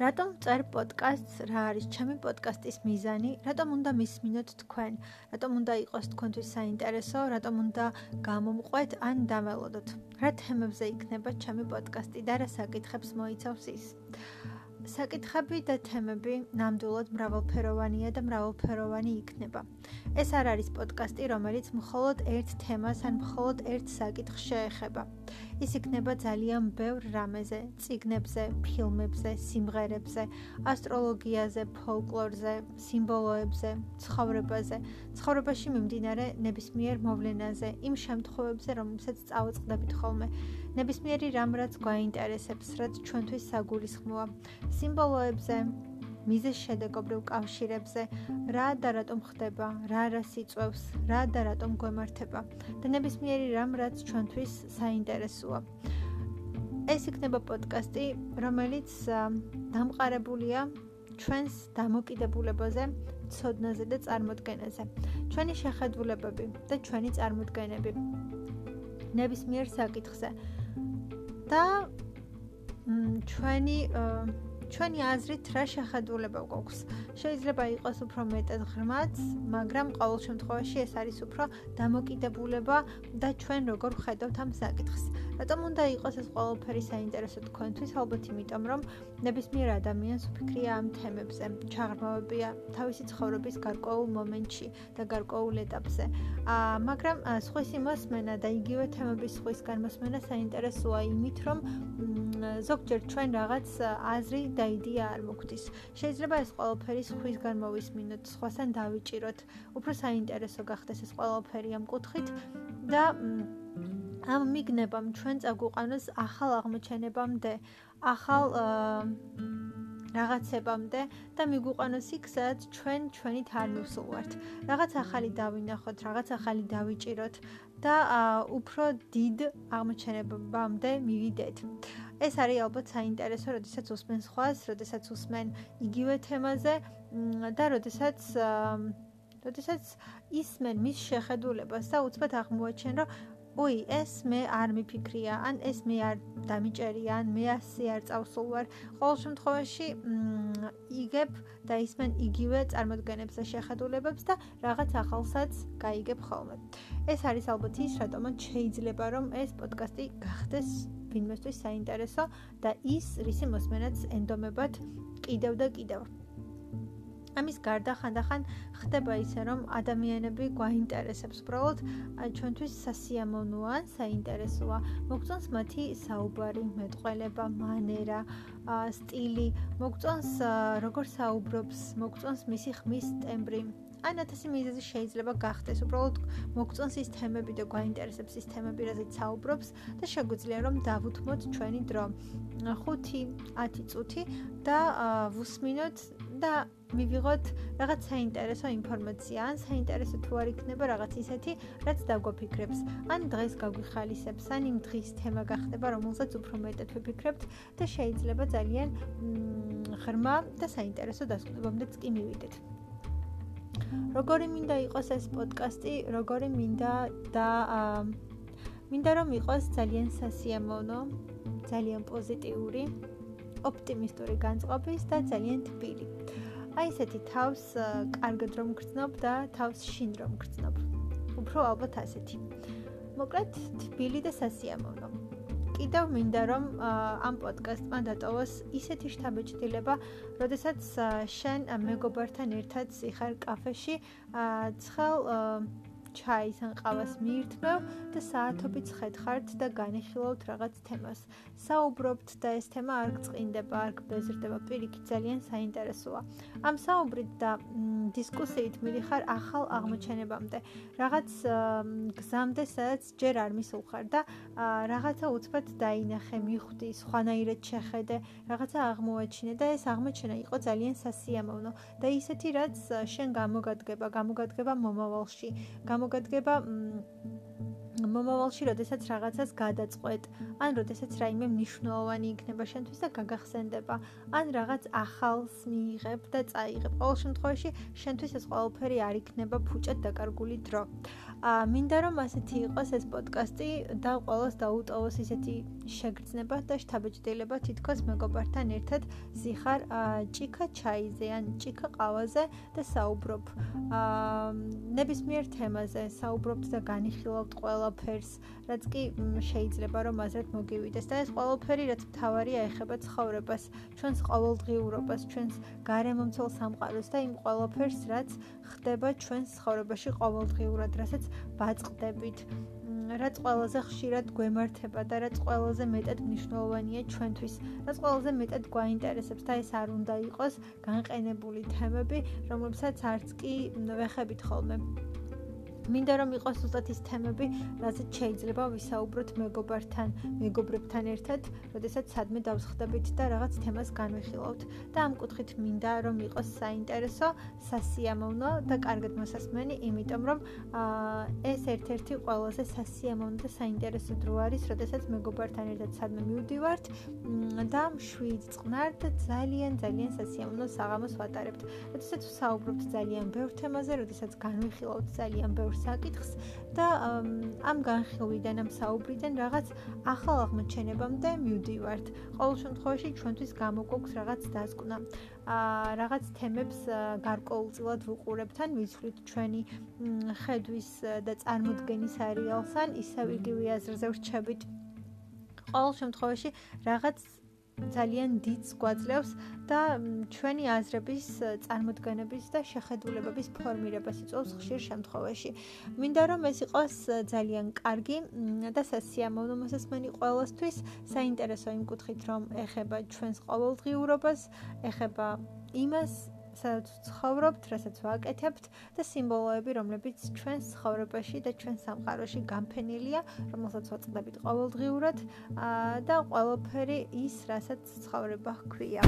რატომ წერ პოდკასტს? რა არის ჩემი პოდკასტის მიზანი? რატომ უნდა მისმინოთ თქვენ? რატომ უნდა იყოს თქვენთვის საინტერესო? რატომ უნდა გამომყვეთ ან დამელოდოთ? რა თემებზე იქნება ჩემი პოდკასტი და რა საკითხებს მოიცავს ის? საკითხები და თემები ნამდვილად მრავალფეროვანია და მრავალფეროვანი იქნება. ეს არ არის პოდკასტი, რომელიც მხოლოდ ერთ თემას ან მხოლოდ ერთ საკითხს შეეხება. ის იქნება ძალიან ბევრ რამეზე, ციგნებზე, ფილმებზე, სიმღერებზე, ასტროლოგიაზე, ფოლკლორზე, სიმბოლოებზე, ცხოვრებაზე, ცხოვრებაში მიმდინარე ნებისმიერ მოვლენაზე, იმ შემთხვევებზე, რომელსაც წავაწყდებით ხოლმე. ნებისმიერი რამ რაც გვაინტერესებს, რაც ჩვენთვის საგულისხმოა, სიმბოლოებზე, მიზეს შედეგობრივ კავშირებზე, რა და რატომ ხდება, რა რას იწევს, რა და რატომ გვემართება? და ნებისმიერი რამ რაც ჩვენთვის საინტერესოა. ეს იქნება პოდკასტი, რომელიც დამყარებულია ჩვენს დამოკიდებულებაზე, ცოდნაზე და წარმოდგენაზე. ჩვენი შეხედულებები და ჩვენი წარმოდგენები. ნებისმიერ საკითხზე. და ჩვენი ჩვენი აზრით რა შეხედულება გვაქვს. შეიძლება იყოს უფრო მეტად ღრმაც, მაგრამ ყოველ შემთხვევაში ეს არის უფრო დამოკიდებულება და ჩვენ როგორ ხედავთ ამ საკითხს. რატომ უნდა იყოს ეს ყველაფერი საინტერესო თქვენთვის? ალბათ იმიტომ, რომ ნებისმიერ ადამიანს უფიქრია ამ თემებზე, ჩაღრმავებია თავისი ცხოვრების გარკვეულ მომენტში და გარკვეულ ეტაპზე. აა, მაგრამ სხვისი მოსმენა და იგივე თემების სხვის განმოსმენა საინტერესოა იმით, რომ ზოგჯერ ჩვენ რაღაც აზრი და იდეა არ მოგვდის. შეიძლება ეს ყველაფერი სხვისგან მოვისმინოთ, სხვასთან დავიჭიროთ. უფრო საინტერესო გახდეს ეს ყველაფერი ამ კუთხით და ამ მიგნებამ ჩვენ წაგვყანოს ახალ აღმოჩენებამდე, ახალ რაღაცებამდე და მიგვიყანოს იქ, სადაც ჩვენ ჩვენით არ მივსულვართ. რაღაც ახალი დავინახოთ, რაღაც ახალი დავიჭიროთ და უფრო დიდ აღმოჩენებამდე მივიდეთ. ეს არის ალბათ საინტერესო, როდესაც უსმენ სხვას, როდესაც უსმენ იგივე თემაზე და როდესაც როდესაც ისმენ მის შეხედულებას და უცბად აღმოაჩენ, რომ უი, ეს მე არ მიფიქრია, ან ეს მე არ დამიჭერია, ან მე ასე არ წავსულ ვარ. ყოველ შემთხვევაში, იგებ და ისმენ იგივე წარმოდგენებს და შეხედულებებს და რაღაც ახალსაც გაიგებ ხოლმე. ეს არის ალბათ ის, რატომაც შეიძლება რომ ეს პოდკასტი გახდეს ვინმესთვის საინტერესო და ის რისი მოსმენაც ენდომებად კიდევ და კიდევ. ამის გარდა ხანდახან ხდება ისე, რომ ადამიანები გვაინტერესებს, უბრალოდ ჩვენთვის სასიამოვნოა, საინტერესოა. მოგწონს მათი საუბარი, მეტყველება, მანერა, სტილი, მოგწონს როგორ საუბრობს, მოგწონს მისი ხმის ტემბრი. ან ათასი მიზეზი შეიძლება გახდეს. უბრალოდ მოგწონს ის თემები და გვაინტერესებს ის თემები, რაზეც საუბრობს და შეგვიძლია რომ დავუთმოთ ჩვენი დრო. 5-10 წუთი და ვუსმინოთ და მივიღოთ რაღაც საინტერესო ინფორმაცია, ან საინტერესო თუ არ იქნება რაღაც ისეთი, რაც დაგვაფიქრებს, ან დღეს გაგვიხალისებს, ან იმ დღის თემა გახდება, რომელსაც უფრო მეტად ვიფიქრებთ და შეიძლება ძალიან ღრმა და საინტერესო დასკვნებამდეც კი მივიდეთ. როგორი მინდა იყოს ეს პოდკასტი, როგორი მინდა და მინდა რომ იყოს ძალიან სასიამოვნო, ძალიან პოზიტიური, ოპტიმისტური განწყობის და ძალიან თბილი. აი ესეთი თავს კარგად რომ გრძნობ და თავს შინ რომ გრძნობ. უფრო ალბათ ასეთი. მოკლედ თბილი და სასიამოვნო. კიდევ მინდა რომ ამ პოდკასტმა დატოვოს ისეთი შთაბეჭდილება, როდესაც შენ მეგობართან ერთად იხარ კაფეში, ცხელ ჩაის ან ყავას მიირთმევ და საათობით ხედხართ და განიხილავთ რაღაც თემას. საუბრობთ და ეს თემა არ გწყინდება, არ გბეზრდება, პირიქით ძალიან საინტერესოა. ამ საუბრით და დისკუსიით მიდიხარ ახალ აღმოჩენებამდე. რაღაც გზამდე, სადაც ჯერ არ მისულხარ და რაღაცა უცბად დაინახე, მიხვდი, სხვანაირად შეხედე, რაღაცა აღმოაჩინე და ეს აღმოჩენა იყო ძალიან სასიამოვნო და ისეთი რაც შენ გამოგადგება, გამოგადგება მომავალში. გამოგადგება მომავალში, როდესაც რაღაცას გადაწყვეტ, ან როდესაც რაიმე მნიშვნელოვანი იქნება შენთვის და გაგახსენდება, ან რაღაც ახალს მიიღებ და წაიღებ. ყოველ შემთხვევაში, შენთვის ეს ყველაფერი არ იქნება ფუჭად დაკარგული დრო. ა მინდა რომ ასეთი იყოს ეს პოდკასტი და ყოველს დაუტოვოს ისეთი შეგრძნება და შთაბეჭდილება თითქოს მეგობართან ერთად ზიხარ ჭიქა ჩაიზე ან ჭიქა ყავაზე და საუბრობ. ა ნებისმიერ თემაზე საუბრობთ და განიხილავთ ყველაფერს, რაც კი შეიძლება რომ აზრად მოგივიდეს და ეს ყველაფერი რაც მთავარია ეხება ცხოვრებას, ჩვენს ყოველდღიურობას, ჩვენს გარემომცველ სამყაროს და იმ ყველაფერს, რაც ხდება ჩვენს ცხოვრებაში ყოველდღიურად, რასაც ვაწყდებით, რაც ყველაზე ხშირად გვემართება და რაც ყველაზე მეტად მნიშვნელოვანია ჩვენთვის, რაც ყველაზე მეტად გვაინტერესებს და ეს არ უნდა იყოს განყენებული თემები, რომლებსაც არც კი ვეხებით ხოლმე. მინდა რომ იყოს უბრალოდ ის თემები, რაზეც შეიძლება ვისაუბროთ მეგობართან, მეგობრებთან ერთად, როდესაც სადმე დავსხდებით და რაღაც თემას განვიხილავთ. და ამ კუთხით მინდა რომ იყოს საინტერესო, სასიამოვნო და კარგად მოსასმენი, იმიტომ რომ აა ეს ერთ-ერთი ყველაზე სასიამოვნო და საინტერესო დრო არის, როდესაც მეგობართან ერთად სადმე მივდივართ და შვიდ წყნარ და ძალიან ძალიან სასიამოვნო საღამოს ვატარებთ. როდესაც ვსაუბრობთ ძალიან ბევრ თემაზე, როდესაც განვიხილავთ ძალიან ბევრ საკითხს და ამ განხილვიდან ამ საუბრიდან რაღაც ახალ აღმოჩენებამდე მივდივართ. ყოველ შემთხვევაში ჩვენთვის გამოგვაქვს რაღაც დასკვნა. აა რაღაც თემებს გარკვეულწილად ვუყურებთ ან ვიცვლით ჩვენი ხედვის და წარმოდგენის არეალს ან ისევ იგივე აზრზე ვრჩებით. ყოველ შემთხვევაში რაღაც ძალიან დიდს გვაძლევს და ჩვენი აზრების წარმოდგენების და შეხედულებების ფორმირებას იწვევს ხშირ შემთხვევაში. მინდა რომ ეს იყოს ძალიან კარგი და სასიამოვნო მოსასმენი ყოველთვის, საინტერესო იმ კუთხით, რომ ეხება ჩვენს ყოველდღიურობას, ეხება იმას, სადაც ცხოვრობთ, რასაც ვაკეთებთ და სიმბოლოები, რომლებიც ჩვენს ცხოვრებაში და ჩვენს სამყაროში განფენილია, რომელსაც ვაწყდებით ყოველდღიურად და ყველაფერი ის, რასაც ცხოვრება ჰქვია.